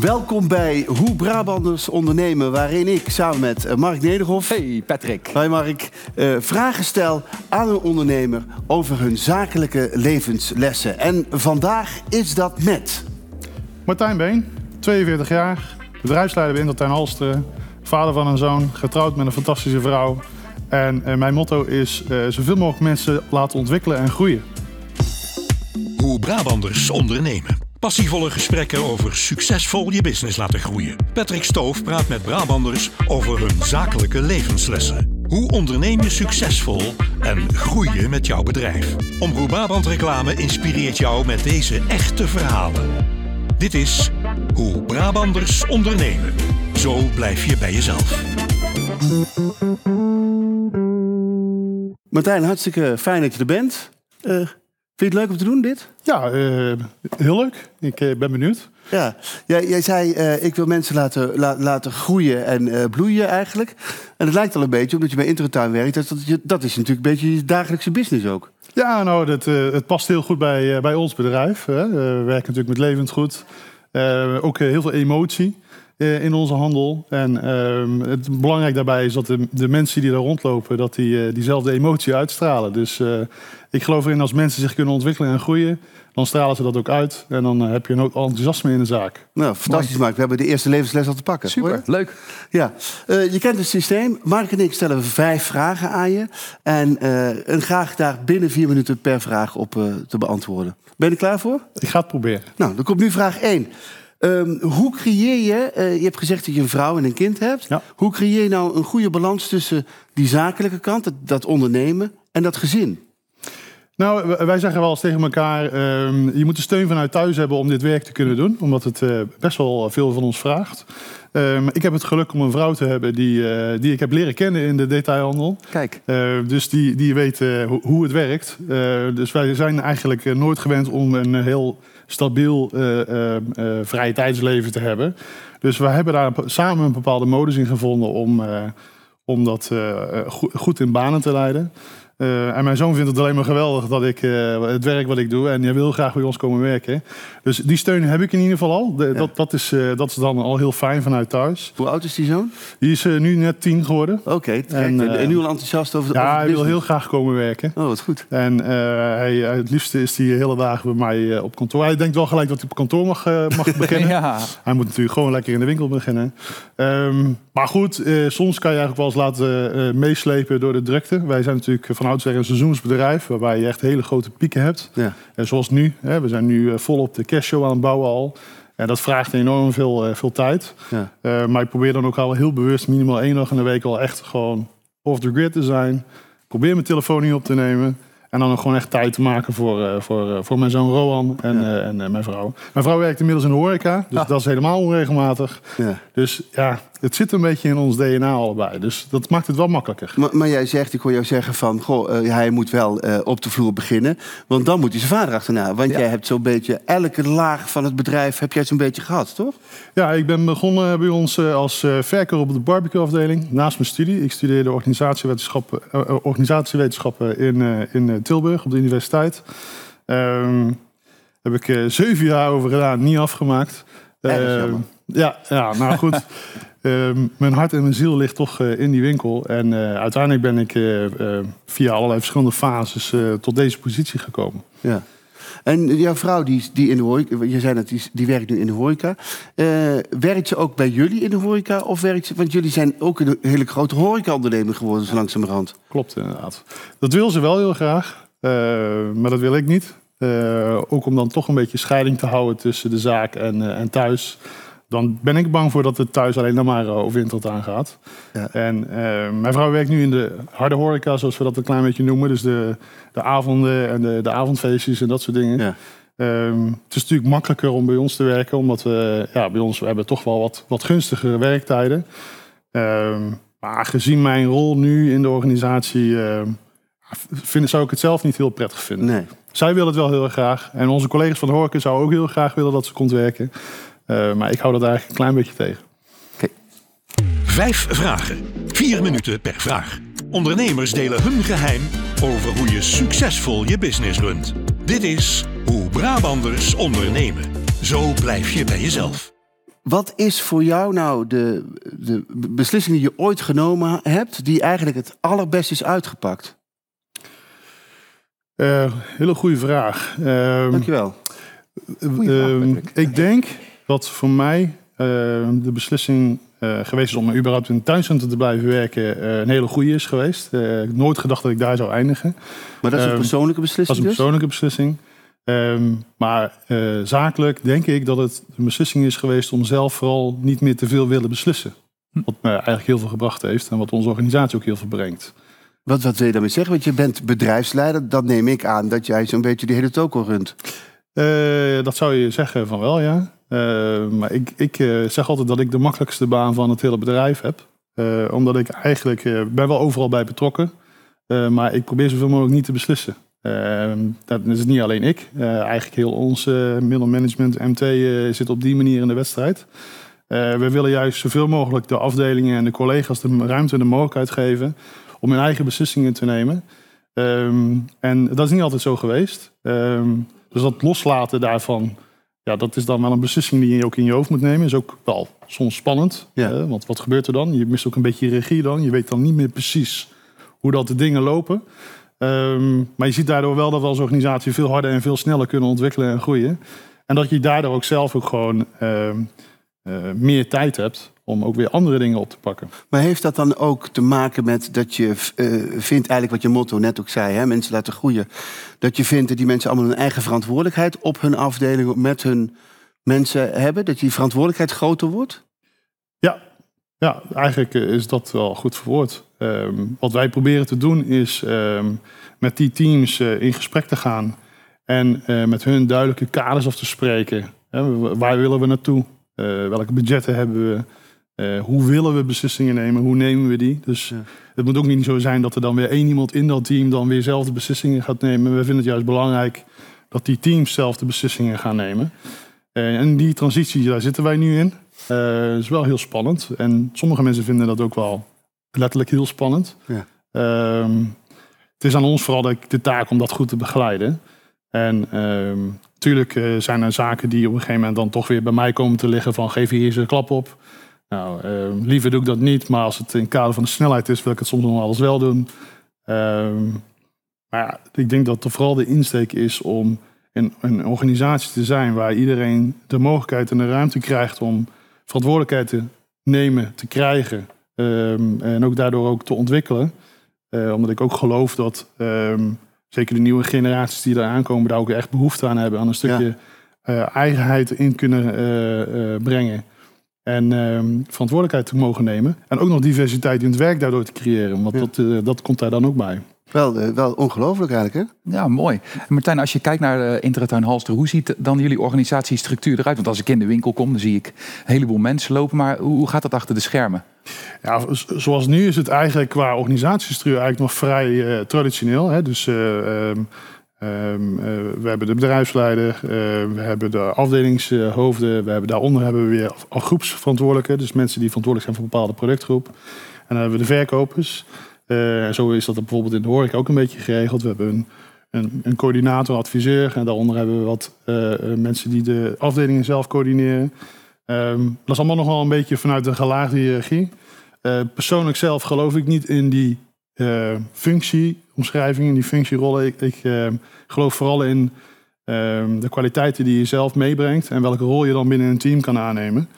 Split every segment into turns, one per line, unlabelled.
Welkom bij Hoe Brabanders ondernemen, waarin ik samen met eh, Mark Nederhof...
Hey Patrick.
Hoi Mark. eh, vragen stel aan een ondernemer over hun zakelijke levenslessen. En vandaag is dat met...
Martijn Been, 42 jaar, bedrijfsleider bij Intertuin Halsteren, vader van een zoon, getrouwd met een fantastische vrouw. En eh, mijn motto is eh, zoveel mogelijk mensen laten ontwikkelen en groeien.
Hoe Brabanders ondernemen. Passievolle gesprekken over succesvol je business laten groeien. Patrick Stoof praat met Brabanders over hun zakelijke levenslessen. Hoe onderneem je succesvol en groei je met jouw bedrijf? Omroep Brabant Reclame inspireert jou met deze echte verhalen. Dit is Hoe Brabanders ondernemen. Zo blijf je bij jezelf.
Martijn, hartstikke fijn dat je er bent. Eh, vind je het leuk om te doen, dit?
Ja, eh, heel leuk. Ik eh, ben benieuwd.
Ja, jij, jij zei eh, ik wil mensen laten, la- laten groeien en eh, bloeien eigenlijk. En het lijkt al een beetje, omdat je bij Intertuin werkt... Dat, dat, is natuurlijk een beetje je dagelijkse business ook.
Ja, nou, dat, eh, het past heel goed bij, eh, bij ons bedrijf. Hè. We werken natuurlijk met levend goed. Eh, ook heel veel emotie in onze handel. En ehm, het belangrijk daarbij is dat de, de mensen die daar rondlopen, dat die eh, diezelfde emotie uitstralen. Dus eh, ik geloof erin als mensen zich kunnen ontwikkelen en groeien, dan stralen ze dat ook uit. En dan eh, heb je een ook enthousiasme in de zaak.
Nou, fantastisch Mark. We hebben de eerste levensles al te pakken.
Super,
Hoor?
leuk.
Ja, eh, je kent het systeem. Mark en ik stellen vijf vragen aan je. En, eh, en graag daar binnen vier minuten per vraag op eh, te beantwoorden. Ben je er klaar voor?
Ik ga het proberen.
Nou, dan komt nu vraag 1. Hoe creëer je, eh, je hebt gezegd dat je een vrouw en een kind hebt.
Ja.
Hoe creëer je nou een goede balans tussen die zakelijke kant, dat, dat ondernemen, en dat gezin?
Nou, wij zeggen wel eens tegen elkaar, ehm, je moet de steun vanuit thuis hebben om dit werk te kunnen doen. Omdat het eh, best wel veel van ons vraagt. Ehm, ik heb het geluk om een vrouw te hebben die, eh, die ik heb leren kennen in de detailhandel.
Kijk.
Eh, dus die, die weet hoe, het werkt. Dus wij zijn eigenlijk nooit gewend om een heel stabiel vrije tijdsleven te hebben. Dus we hebben daar samen een bepaalde modus in gevonden om, om dat go- goed in banen te leiden. Eh, en mijn zoon vindt het alleen maar geweldig dat ik eh, het werk wat ik doe. En hij wil graag bij ons komen werken. Dus die steun heb ik in ieder geval al. De- dat, dat, is, eh, dat is dan al heel fijn vanuit thuis.
Hoe oud is die zoon?
Die is nu net tien geworden.
Oké, en,
En,
en, nu al enthousiast over, over
Ja, hij wil heel graag komen werken.
Oh, wat goed.
En hij, het liefste is hij hele dagen bij mij op kantoor. Hij denkt wel gelijk dat hij op kantoor mag, mag beginnen.
Ja.
Hij moet natuurlijk gewoon lekker in de winkel beginnen. Ehm, maar goed, soms kan je eigenlijk wel eens laten meeslepen door de drukte. Wij zijn natuurlijk van oudsher een seizoensbedrijf... waarbij je echt hele grote pieken hebt.
Ja.
En zoals nu. Hè, we zijn nu eh, volop de cashtshow aan het bouwen al. En dat vraagt enorm veel, eh, veel tijd.
Ja.
Eh, maar ik probeer dan ook al heel bewust minimaal één dag in de week al echt gewoon off the grid te zijn. Probeer mijn telefoon niet op te nemen. En dan ook gewoon echt tijd te maken voor, voor, voor mijn zoon Rowan en, en mijn vrouw. Mijn vrouw werkt inmiddels in de horeca, dus
Ah.
dat is helemaal onregelmatig.
Ja.
Dus ja, het zit een beetje in ons DNA allebei. Dus dat maakt het wel makkelijker.
Maar, maar jij zegt, ik hoor jou zeggen van, goh, eh, hij moet wel eh, op de vloer beginnen. Want dan moet hij zijn vader achterna. Want
Ja.
jij hebt zo'n beetje, elke laag van het bedrijf heb jij zo'n beetje gehad, toch?
Ja, ik ben begonnen bij ons eh, als verkoper op de barbecue-afdeling. Naast mijn studie. Ik studeerde organisatiewetenschappen, organisatiewetenschappen in, in Tilburg op de universiteit. Ehm heb ik zeven jaar over gedaan, niet afgemaakt. Ehm, ja, ja, nou goed. Ehm, mijn hart en mijn ziel ligt toch eh, in die winkel. En eh, uiteindelijk ben ik eh, via allerlei verschillende fases tot deze positie gekomen.
Ja. En jouw vrouw, die, die in de horeca, je zei dat die, die werkt nu in de horeca. Werkt ze ook bij jullie in de horeca? Of werkt ze, want jullie zijn ook een hele grote horeca-ondernemer geworden, zo langzamerhand.
Klopt, inderdaad. Dat wil ze wel heel graag, maar dat wil ik niet. Ook om dan toch een beetje scheiding te houden tussen de zaak en, en thuis. Dan ben ik bang voor dat het thuis alleen nog maar eh, over internet aangaat.
Ja.
En eh, mijn vrouw werkt nu in de harde horeca, zoals we dat een klein beetje noemen. Dus de, de avonden en de, de avondfeestjes en dat soort dingen.
Ja.
Ehm, het is natuurlijk makkelijker om bij ons te werken, omdat we ja, bij ons we hebben toch wel wat, wat gunstigere werktijden. Ehm, maar gezien mijn rol nu in de organisatie, ehm, vind, zou ik het zelf niet heel prettig vinden.
Nee.
Zij wil het wel heel graag. En onze collega's van de horeca zouden ook heel graag willen dat ze komt werken. Eh, maar ik hou dat eigenlijk een klein beetje tegen.
Vijf vragen. Vier minuten per vraag. Ondernemers delen hun geheim over hoe je succesvol je business runt. Dit is Hoe Brabanders ondernemen. Zo blijf je bij jezelf.
Wat is voor jou nou de, de beslissing die je ooit genomen hebt, die eigenlijk het allerbest is uitgepakt?
Uh, hele goede vraag.
Uh, Dankjewel.
Uh, ik denk dat voor mij ehm, de beslissing uh, geweest is om überhaupt in een tuincentrum te blijven werken uh, een hele goede is geweest. Uh, ik heb nooit gedacht dat ik daar zou eindigen.
Maar dat is een persoonlijke beslissing
Dat is een
dus?
persoonlijke beslissing. Um, maar zakelijk denk ik dat het een beslissing is geweest om zelf vooral niet meer te veel willen beslissen. Hm. Wat me eigenlijk heel veel gebracht heeft en wat onze organisatie ook heel veel brengt.
Wat, wat wil je daarmee zeggen? Want je bent bedrijfsleider. Dat neem ik aan dat jij zo'n beetje de hele toko runt.
dat zou je zeggen van wel, ja. Uh, maar ik, ik uh, zeg altijd dat ik de makkelijkste baan van het hele bedrijf heb. Uh, omdat ik eigenlijk ben wel overal bij betrokken. maar ik probeer zoveel mogelijk niet te beslissen. dat is niet alleen ik. eigenlijk heel ons middelmanagement, MT, zit op die manier in de wedstrijd. we willen juist zoveel mogelijk de afdelingen en de collega's de ruimte en de mogelijkheid geven om hun eigen beslissingen te nemen. Um, en dat is niet altijd zo geweest. Um, dus dat loslaten daarvan ja, dat is dan wel een beslissing die je ook in je hoofd moet nemen. Is ook wel soms spannend. Ja. Hè? Want wat gebeurt er dan? Je mist ook een beetje regie dan. Je weet dan niet meer precies hoe dat de dingen lopen. Um, maar je ziet daardoor wel dat we als organisatie veel harder en veel sneller kunnen ontwikkelen en groeien. En dat je daardoor ook zelf ook gewoon um, uh, meer tijd hebt om ook weer andere dingen op te pakken.
Maar heeft dat dan ook te maken met dat je uh, vindt, eigenlijk wat je motto net ook zei, hè, mensen laten groeien. Dat je vindt dat die mensen allemaal hun eigen verantwoordelijkheid op hun afdeling met hun mensen hebben? Dat die verantwoordelijkheid groter wordt?
Ja, ja eigenlijk eh, is dat wel goed verwoord. Um, wat wij proberen te doen is um, met die teams uh, in gesprek te gaan en uh, met hun duidelijke kaders af te spreken. Hè, waar willen we naartoe? welke budgetten hebben we? Uh, hoe willen we beslissingen nemen? Hoe nemen we die? Dus ja. het moet ook niet zo zijn dat er dan weer één iemand in dat team dan weer zelf de beslissingen gaat nemen. We vinden het juist belangrijk dat die teams zelf de beslissingen gaan nemen. Uh, en die transitie, daar zitten wij nu in. Uh, is wel heel spannend. En sommige mensen vinden dat ook wel letterlijk heel spannend. Ja. Ehm, het is aan ons vooral de, de, taak om dat goed te begeleiden. En natuurlijk ehm, zijn er zaken die op een gegeven moment dan toch weer bij mij komen te liggen van geef hier eens een klap op. Nou, uh, liever doe ik dat niet, maar als het in het kader van de snelheid is, wil ik het soms nog alles wel doen. Uh, maar ja, ik denk dat er vooral de insteek is om een, een, organisatie te zijn waar iedereen de mogelijkheid en de ruimte krijgt om verantwoordelijkheid te nemen, te krijgen um, en ook daardoor ook te ontwikkelen. Uh, omdat ik ook geloof dat um, zeker de nieuwe generaties die daar aankomen, daar ook echt behoefte aan hebben, aan een stukje ja. eigenheid in kunnen brengen. En uh, verantwoordelijkheid te mogen nemen. En ook nog diversiteit in het werk daardoor te creëren. Want dat, uh, dat komt daar dan ook bij.
Wel, uh, wel ongelooflijk eigenlijk, hè?
Ja, mooi. Martijn, als je kijkt naar uh, Intertuin Halster, hoe ziet dan jullie organisatiestructuur eruit? Want als ik in de winkel kom, dan zie ik een heleboel mensen lopen. Maar hoe, gaat dat achter de schermen?
Ja, zoals nu is het eigenlijk qua organisatiestructuur eigenlijk nog vrij traditioneel. Hè? Dus ehm, Um, uh, we hebben de bedrijfsleider, uh, we hebben de afdelingshoofden, we hebben, daaronder hebben we weer groepsverantwoordelijken, dus mensen die verantwoordelijk zijn voor een bepaalde productgroep. En dan hebben we de verkopers. Uh, zo is dat bijvoorbeeld in de horeca ook een beetje geregeld. We hebben een, een, een coördinator, adviseur en daaronder hebben we wat mensen die de afdelingen zelf coördineren. Um, dat is allemaal nog wel een beetje vanuit een gelaagde hiërarchie. persoonlijk zelf geloof ik niet in die uh, functieomschrijving, in die functierollen. Ik, ik uh, geloof vooral in uh, de kwaliteiten die je zelf meebrengt en welke rol je dan binnen een team kan aannemen.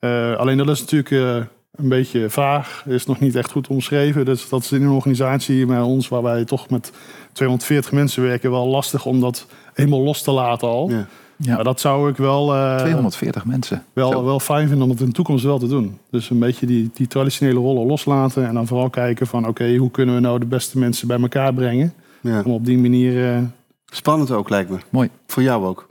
Uh, alleen dat is natuurlijk een beetje vaag, is nog niet echt goed omschreven. Dus dat is in een organisatie bij ons, waar wij toch met 240 mensen werken, wel lastig om dat helemaal los te laten al. Ja. Maar dat zou ik wel...
Uh, 240 mensen.
Wel, wel fijn vinden om het in de toekomst wel te doen. Dus een beetje die, die traditionele rollen loslaten. En dan vooral kijken van oké, hoe kunnen we nou de beste mensen bij elkaar brengen. Ja. Om op die manier... Uh...
Spannend ook lijkt me.
Mooi.
Voor jou ook.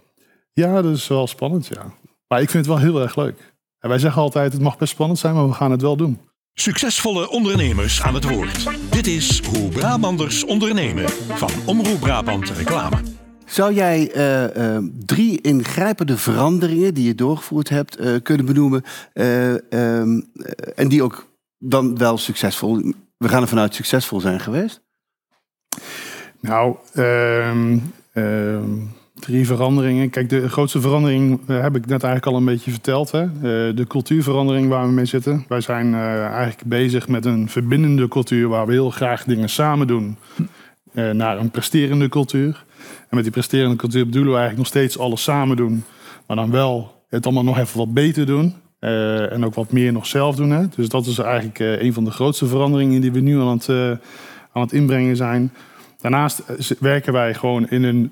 Ja, dat is wel spannend, ja. Maar ik vind het wel heel erg leuk. En wij zeggen altijd, het mag best spannend zijn, maar we gaan het wel doen.
Succesvolle ondernemers aan het woord. Dit is Hoe Brabanders ondernemen van Omroep Brabant Reclame.
Zou jij uh, uh, drie ingrijpende veranderingen die je doorgevoerd hebt uh, kunnen benoemen um, en die ook dan wel succesvol, we gaan er vanuit succesvol zijn geweest?
Nou, um, um, Drie veranderingen. Kijk, de grootste verandering eh, heb ik net eigenlijk al een beetje verteld. Hè? Eh, de cultuurverandering waar we mee zitten. Wij zijn eh, eigenlijk bezig met een verbindende cultuur waar we heel graag dingen samen doen. eh, naar een presterende cultuur. En met die presterende cultuur bedoelen we eigenlijk nog steeds alles samen doen. Maar dan wel het allemaal nog even wat beter doen. Eh, en ook wat meer nog zelf doen. Hè? Dus dat is eigenlijk eh, een van de grootste veranderingen die we nu aan het, eh, aan het inbrengen zijn. Daarnaast werken wij gewoon in een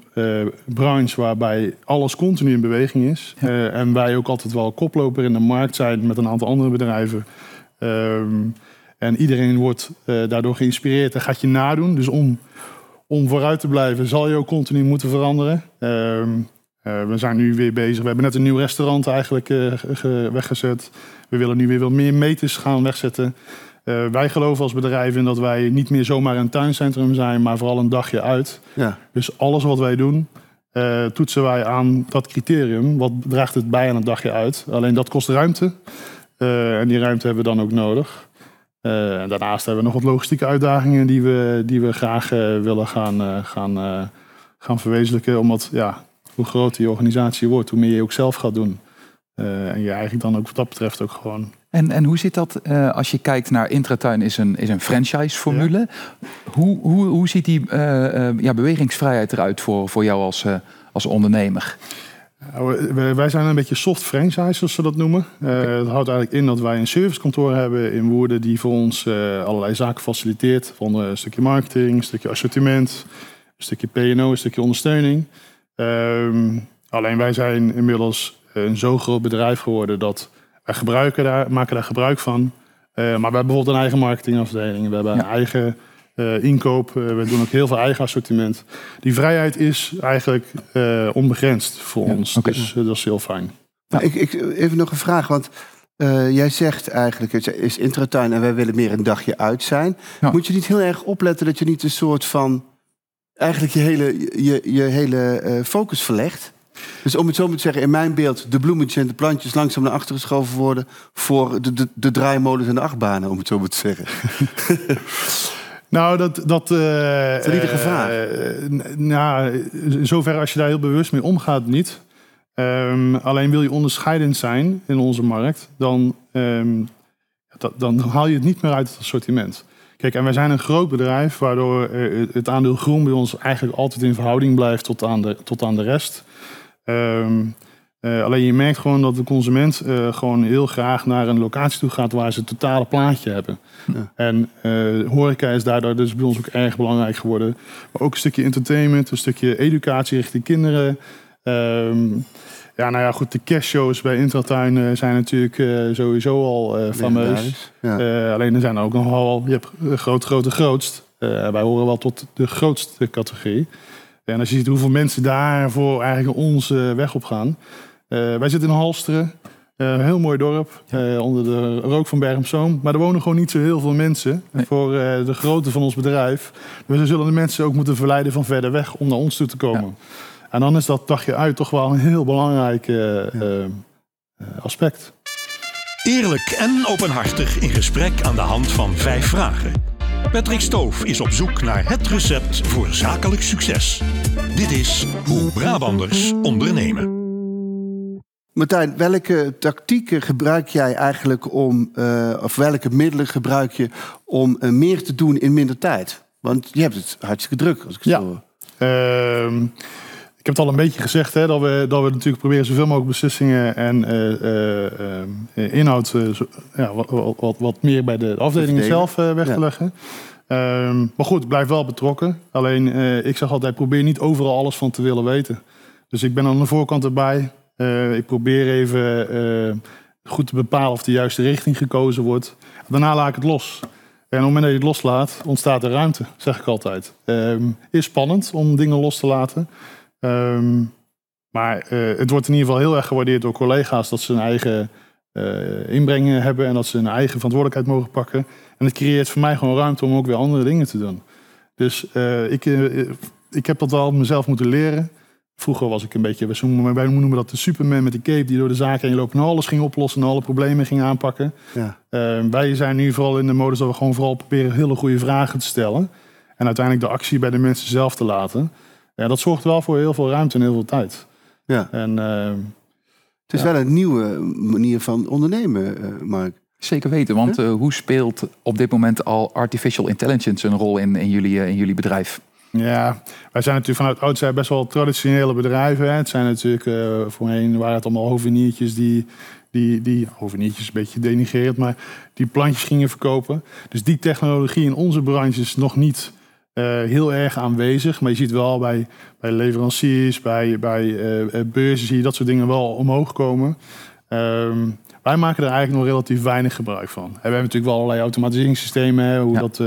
branche waarbij alles continu in beweging is. En wij ook altijd wel koploper in de markt zijn met een aantal andere bedrijven. Ehm, en iedereen wordt daardoor geïnspireerd en gaat je nadoen. Dus om, om vooruit te blijven zal je ook continu moeten veranderen. Ehm, eh, we zijn nu weer bezig. We hebben net een nieuw restaurant eigenlijk eh, ge- ge- weggezet. We willen nu weer wat meer meters gaan wegzetten. Eh, wij geloven als bedrijf in dat wij niet meer zomaar een tuincentrum zijn, maar vooral een dagje uit.
Ja.
Dus alles wat wij doen, toetsen wij aan dat criterium. Wat draagt het bij aan een dagje uit? Alleen dat kost ruimte. En die ruimte hebben we dan ook nodig. Eh, en daarnaast hebben we nog wat logistieke uitdagingen die we, die we graag eh, willen gaan, eh, gaan, gaan verwezenlijken. Omdat ja, hoe groter je organisatie wordt, hoe meer je ook zelf gaat doen. En je eigenlijk dan ook wat dat betreft ook gewoon
En, en hoe zit dat als je kijkt naar Intratuin is een, is een franchise-formule? Hoe, hoe, hoe ziet die ja, bewegingsvrijheid eruit voor, voor jou als, als ondernemer?
Nou, wij zijn een beetje soft franchise, zoals ze dat noemen. Eh, dat houdt eigenlijk in dat wij een servicekantoor hebben in Woerden... die voor ons eh, allerlei zaken faciliteert. Van een stukje marketing, een stukje assortiment... een stukje P&O, een stukje ondersteuning. Ehm, alleen wij zijn inmiddels een zo groot bedrijf geworden... dat wij gebruiken daar, maken daar gebruik van. Eh, maar we hebben bijvoorbeeld een eigen marketingafdeling. We hebben een eigen eh, inkoop. Eh, we doen ook heel veel eigen assortiment. Die vrijheid is eigenlijk eh, onbegrensd voor
Ja,
ons. Dus dat is heel fijn.
Nou, ik, ik, even nog een vraag, want eh, jij zegt eigenlijk, het is intratuin en wij willen meer een dagje uit zijn.
Ja.
Moet je niet heel erg opletten dat je niet een soort van, eigenlijk je hele, je, je hele eh, focus verlegt? Dus om het zo maar te zeggen, in mijn beeld, de bloemetjes en de plantjes langzaam naar achteren geschoven worden voor de, de, de draaimolens en de achtbanen, om het zo maar te zeggen.
Nou, dat... dat eh,
is gevaar?
nou, in zoverre als je daar heel bewust mee omgaat, niet. Ehm, alleen wil je onderscheidend zijn in onze markt, dan, ehm, dat, dan haal je het niet meer uit het assortiment. Kijk, en wij zijn een groot bedrijf, waardoor eh, het aandeel groen bij ons eigenlijk altijd in verhouding blijft tot aan de, tot aan de rest. Ehm, eh, alleen je merkt gewoon dat de consument eh, gewoon heel graag naar een locatie toe gaat waar ze het totale plaatje hebben.
Ja.
En eh, horeca is daardoor dus bij ons ook erg belangrijk geworden. Maar ook een stukje entertainment, een stukje educatie richting kinderen. Ehm, ja, nou ja, goed, de kerstshows bij Intratuin zijn natuurlijk sowieso al fameus.
Ja.
Alleen er zijn er ook nog wel, je hebt groot, grote, grootst. Wij horen wel tot de grootste categorie. En als je ziet hoeveel mensen daarvoor eigenlijk onze weg op gaan. Eh, wij zitten in Halsteren, eh, een heel mooi dorp, eh, onder de rook van Berg op Zoom. Maar er wonen gewoon niet zo heel veel mensen
Nee.
voor eh, de grootte van ons bedrijf. Dus we zullen de mensen ook moeten verleiden van verder weg om naar ons toe te komen. En dan is dat dagje uit toch wel een heel belangrijk aspect.
Eerlijk en openhartig in gesprek aan de hand van vijf vragen. Patrick Stoof is op zoek naar het recept voor zakelijk succes. Dit is Hoe Brabanders ondernemen.
Martijn, welke tactieken gebruik jij eigenlijk om, eh, of welke middelen gebruik je om eh, meer te doen in minder tijd? Want je hebt het hartstikke druk, als ik het
Ja.
zo hoor.
Ehm, ik heb het al een beetje gezegd, hè, dat, we, dat we natuurlijk proberen zoveel mogelijk beslissingen en eh, eh, eh, inhoud zo- ja, wat, wat, wat, meer bij de afdelingen zelf weg
Ja.
te leggen. Ehm, maar goed, blijf wel betrokken. Alleen, ik zeg altijd, probeer niet overal alles van te willen weten. Dus ik ben aan de voorkant erbij. Eh, ik probeer even eh, goed te bepalen of de juiste richting gekozen wordt. Daarna laat ik het los. En op het moment dat je het loslaat, ontstaat er ruimte, zeg ik altijd. Ehm is spannend om dingen los te laten. Ehm, maar eh, het wordt in ieder geval heel erg gewaardeerd door collega's dat ze een eigen inbreng hebben en dat ze een eigen verantwoordelijkheid mogen pakken. En het creëert voor mij gewoon ruimte om ook weer andere dingen te doen. Dus ik, ik heb dat wel mezelf moeten leren. Vroeger was ik een beetje, wij noemen, dat de Superman met de cape die door de zaken heen loopt en alles ging oplossen en alle problemen ging aanpakken.
Ja.
Eh, wij zijn nu vooral in de modus dat we gewoon vooral proberen hele goede vragen te stellen. En uiteindelijk de actie bij de mensen zelf te laten. Ja, dat zorgt wel voor heel veel ruimte en heel veel tijd.
Ja.
En eh,
Het is
Ja.
wel een nieuwe manier van ondernemen, eh, Mark.
Zeker weten, want eh, hoe speelt op dit moment al artificial intelligence een rol in, in, jullie, eh, in jullie bedrijf?
Ja, wij zijn natuurlijk vanuit oudsher best wel traditionele bedrijven. Hè. Het zijn natuurlijk eh, voorheen waren het allemaal hoveniertjes die, die, die hoveniertjes een beetje denigrerend, maar die plantjes gingen verkopen. Dus die technologie in onze branche is nog niet eh, heel erg aanwezig. Maar je ziet wel bij, bij leveranciers, bij, bij eh, beurzen, zie je dat soort dingen wel omhoog komen. Ehm, wij maken er eigenlijk nog relatief weinig gebruik van. En we hebben natuurlijk wel allerlei automatiseringssystemen, hè, hoe
Ja.
dat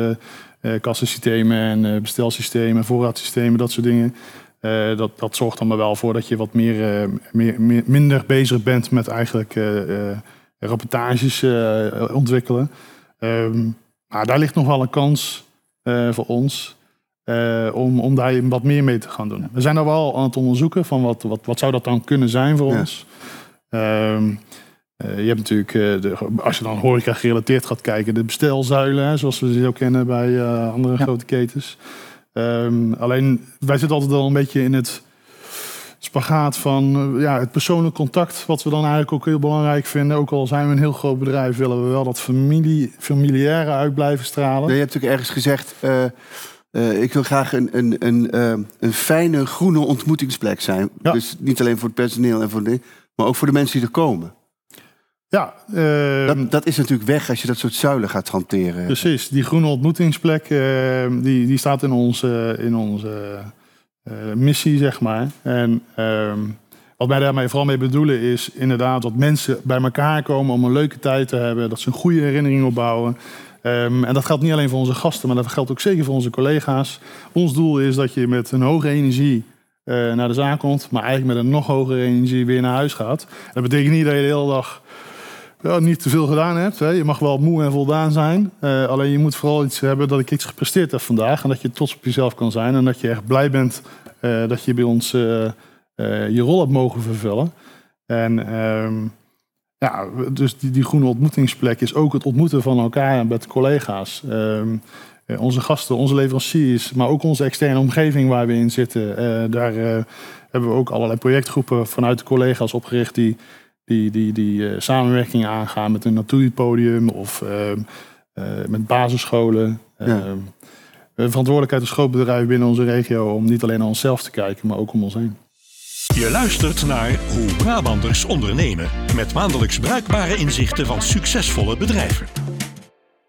kassensystemen en eh, bestelsystemen, voorraadsystemen, dat soort dingen. Eh, dat, dat zorgt dan maar wel voor dat je wat meer, eh, meer, meer- minder bezig bent met eigenlijk eh, eh, rapportages eh, ontwikkelen. Ehm, maar daar ligt nog wel een kans eh, voor ons eh, om, om daar wat meer mee te gaan doen. We zijn daar wel aan het onderzoeken van wat, wat, wat zou dat dan kunnen zijn voor
Ja.
ons. Ehm, eh, je hebt natuurlijk, eh, de, als je dan horeca gerelateerd gaat kijken, de bestelzuilen, hè, zoals we ze ook kennen bij eh, andere
Ja.
grote ketens. Ehm, alleen, wij zitten altijd wel een beetje in het spagaat van ja, het persoonlijk contact, wat we dan eigenlijk ook heel belangrijk vinden. Ook al zijn we een heel groot bedrijf, willen we wel dat familie, familiaire uit blijven stralen.
Je hebt natuurlijk ergens gezegd, ik wil graag een, een, een, een fijne groene ontmoetingsplek zijn.
Ja.
Dus niet alleen voor het personeel, en voor de, maar ook voor de mensen die er komen.
Ja, ehm,
Dat, dat is natuurlijk weg als je dat soort zuilen gaat hanteren.
Precies, die groene ontmoetingsplek eh, die, die staat in onze, in onze eh, missie, zeg maar. En ehm, wat wij daarmee vooral mee bedoelen is inderdaad dat mensen bij elkaar komen om een leuke tijd te hebben, dat ze een goede herinnering opbouwen. Ehm, en dat geldt niet alleen voor onze gasten, maar dat geldt ook zeker voor onze collega's. Ons doel is dat je met een hoge energie eh, naar de zaak komt, maar eigenlijk met een nog hogere energie weer naar huis gaat. Dat betekent niet dat je de hele dag ja, niet te veel gedaan hebt. Hè. Je mag wel moe en voldaan zijn. Eh, alleen je moet vooral iets hebben dat ik iets gepresteerd heb vandaag. En dat je trots op jezelf kan zijn. En dat je echt blij bent eh, dat je bij ons eh, je rol hebt mogen vervullen. En ehm, ja, dus die, die groene ontmoetingsplek is ook het ontmoeten van elkaar met collega's. Ehm, eh, onze gasten, onze leveranciers, maar ook onze externe omgeving waar we in zitten. Daar hebben we ook allerlei projectgroepen vanuit de collega's opgericht die die, die, die eh, samenwerking aangaan met een natuurpodium of ehm, eh, met basisscholen.
Ja.
Ehm, we hebben verantwoordelijkheid als groot bedrijf binnen onze regio om niet alleen naar onszelf te kijken, maar ook om ons heen.
Je luistert naar Hoe Brabanders ondernemen. Met maandelijks bruikbare inzichten van succesvolle bedrijven.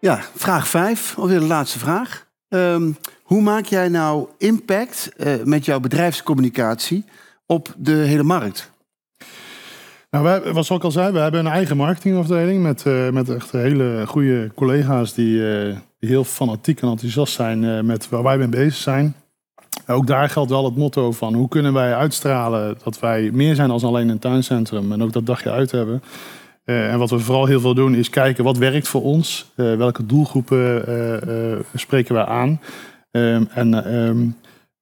Ja, vraag 5, alweer de laatste vraag. Ehm, hoe maak jij nou impact eh, met jouw bedrijfscommunicatie op de hele markt?
Nou, wij, wat ik al zei, we hebben een eigen marketingafdeling met, eh, met echt hele goede collega's die, eh, heel fanatiek en enthousiast zijn eh, met waar wij mee bezig zijn. Ook daar geldt wel het motto van hoe kunnen wij uitstralen dat wij meer zijn dan alleen een tuincentrum en ook dat dagje uit hebben. En wat we vooral heel veel doen is kijken wat werkt voor ons, welke doelgroepen spreken wij aan Ehm, en ehm,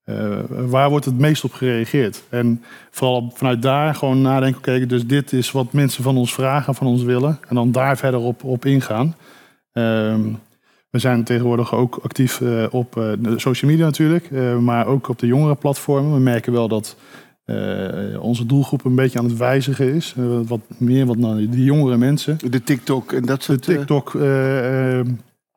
eh, waar wordt het meest op gereageerd. En vooral vanuit daar gewoon nadenken, oké, dus dit is wat mensen van ons vragen, van ons willen en dan daar verder op, op ingaan. Ehm, we zijn tegenwoordig ook actief eh, op eh, de social media natuurlijk, maar ook op de jongere platformen. We merken wel dat onze doelgroep een beetje aan het wijzigen is. Wat meer wat naar die jongere mensen.
De TikTok en dat
De
soort... eh,
TikTok.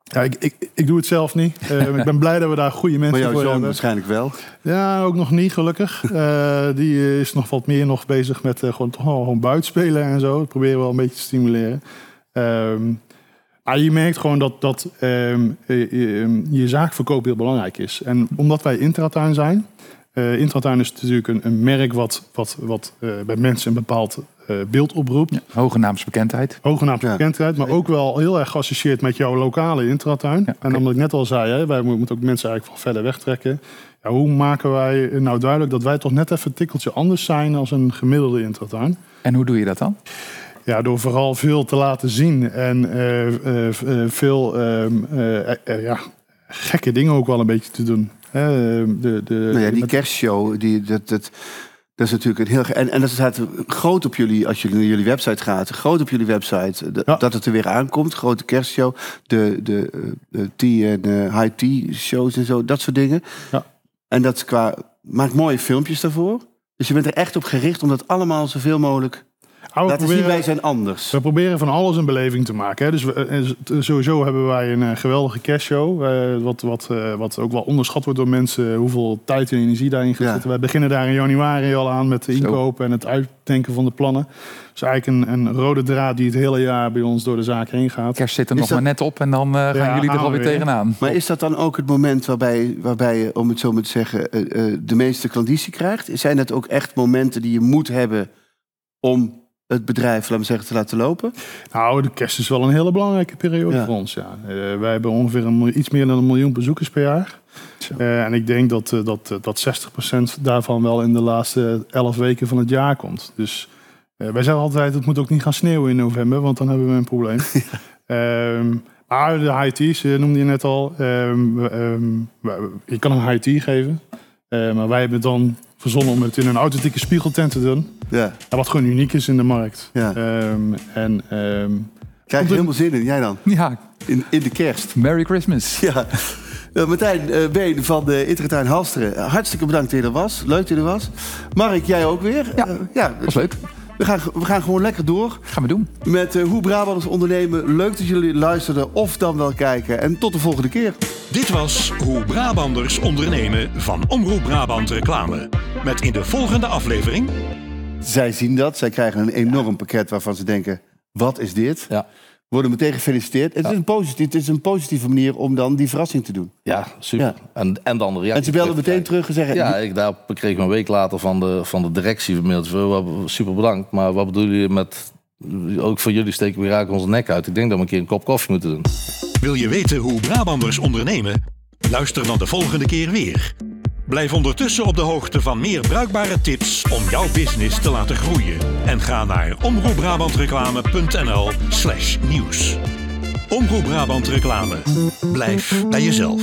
Ja, ik, ik, ik doe het zelf niet. Eh, ik ben blij dat we daar goede
maar
mensen
jouw
voor
zoon
hebben.
waarschijnlijk wel.
Ja, ook nog niet gelukkig. Eh, die is nog wat meer nog bezig met eh, gewoon, wel gewoon buitenspelen en zo. Dat proberen we wel een beetje te stimuleren. Ehm, maar je merkt gewoon dat, dat ehm, eh, je, je zaakverkoop heel belangrijk is. En omdat wij Intratuin zijn... eh Intratuin is natuurlijk een, een merk wat, wat, wat bij mensen een bepaald eh, beeld oproept.
Hoge naamsbekendheid.
Hoge naam
Ja.
bekendheid, maar ook wel heel erg geassocieerd met jouw lokale intratuin.
Ja,
En omdat ik net al zei, hè, wij mo- moeten ook mensen eigenlijk van verder wegtrekken. Ja, hoe maken wij nou duidelijk dat wij toch net even een tikkeltje anders zijn als een gemiddelde intratuin?
En hoe doe je dat dan?
Ja, door vooral veel te laten zien en eh, eh, veel ehm, eh, eh, ja, gekke dingen ook wel een beetje te doen. Hè, de, de,
Nou ja, die
met-
kerstshow, die, dat, dat, dat is natuurlijk een heel... En, en dat staat groot op jullie, als jullie naar jullie website gaat, groot op jullie website,
Ja.
dat het er weer aankomt. Grote kerstshow, de, de, eh, de tea en eh, high tea shows en zo, dat soort dingen.
Ja.
En dat qua maakt mooie filmpjes daarvoor. Dus je bent er echt op gericht om dat allemaal zoveel mogelijk
Nou, we
laten zien.
proberen-
Wij zijn anders.
We proberen van alles een beleving te maken. Hè. Dus we, eh, sowieso hebben wij een eh, geweldige cashtshow. eh, wat, wat, eh, wat ook wel onderschat wordt door mensen. Hoeveel tijd en energie daarin gaat
Ja.
zitten. Wij beginnen daar in januari al aan met de inkopen en het uitdenken van de plannen. Dus eigenlijk een, een rode draad die het hele jaar bij ons door de zaak heen gaat.
Kerst zit er
Is
nog
dat-
maar net op en dan eh, gaan
Ja,
jullie er alweer
weer.
tegenaan.
Maar is dat dan ook het moment waarbij, waarbij je, om het zo maar te zeggen, de meeste klanditie krijgt? Zijn dat ook echt momenten die je moet hebben om het bedrijf, laten we zeggen, te laten lopen?
Nou, de kerst is wel een hele belangrijke periode
Ja.
voor ons. Ja. Eh, wij hebben ongeveer een, iets meer dan een miljoen bezoekers per jaar. Eh, en ik denk dat, eh, dat, dat 60% daarvan wel in de laatste 11 weken van het jaar komt. Dus wij zeggen altijd, het moet ook niet gaan sneeuwen in november, want dan hebben we een probleem. Ehm, maar de high teas, eh, noemde je net al. We- je kan een high tea geven. Maar wij hebben dan verzonnen om het in een authentieke spiegeltent te doen. Ja, wat gewoon uniek is in de markt.
Ja.
Ehm, en ehm,
krijg je helemaal zin in. Jij dan?
Ja,
In, in de kerst.
Merry Christmas.
Ja. Eh, Martijn eh, Been van de Intertuin Halsteren. eh, hartstikke bedankt dat je er was. Leuk dat je er was. Mark, jij ook weer.
Ja.
Eh, ja
Was leuk.
We, gaan, we gaan gewoon lekker door
Gaan we doen.
met eh, Hoe Brabanders ondernemen. Leuk dat jullie luisterden of dan wel kijken. En tot de volgende keer.
Dit was Hoe Brabanders ondernemen van Omroep Brabant Reclame. Met in de volgende aflevering...
Zij zien dat. Zij krijgen een enorm pakket waarvan ze denken... wat is dit?
Ja,
Worden meteen gefeliciteerd. Het, is een positief, het is een positieve manier om dan die verrassing te doen.
ja super.
Ja.
En, en dan de reactie.
En ze belden meteen terug en zeggen...
Ja, ik, daar kreeg ik een week later van de, van de directie een mailtje. Wel, Super bedankt, maar wat bedoelen jullie met... Ook voor jullie steken we raken onze nek uit. Ik denk dat we een keer een kop koffie moeten doen.
Wil je weten hoe Brabanders ondernemen? Luister dan de volgende keer weer. Blijf ondertussen op de hoogte van meer bruikbare tips om jouw business te laten groeien. En ga naar omroepbrabantreclame.nl slash nieuws. Omroep Brabant Reclame. Blijf bij jezelf.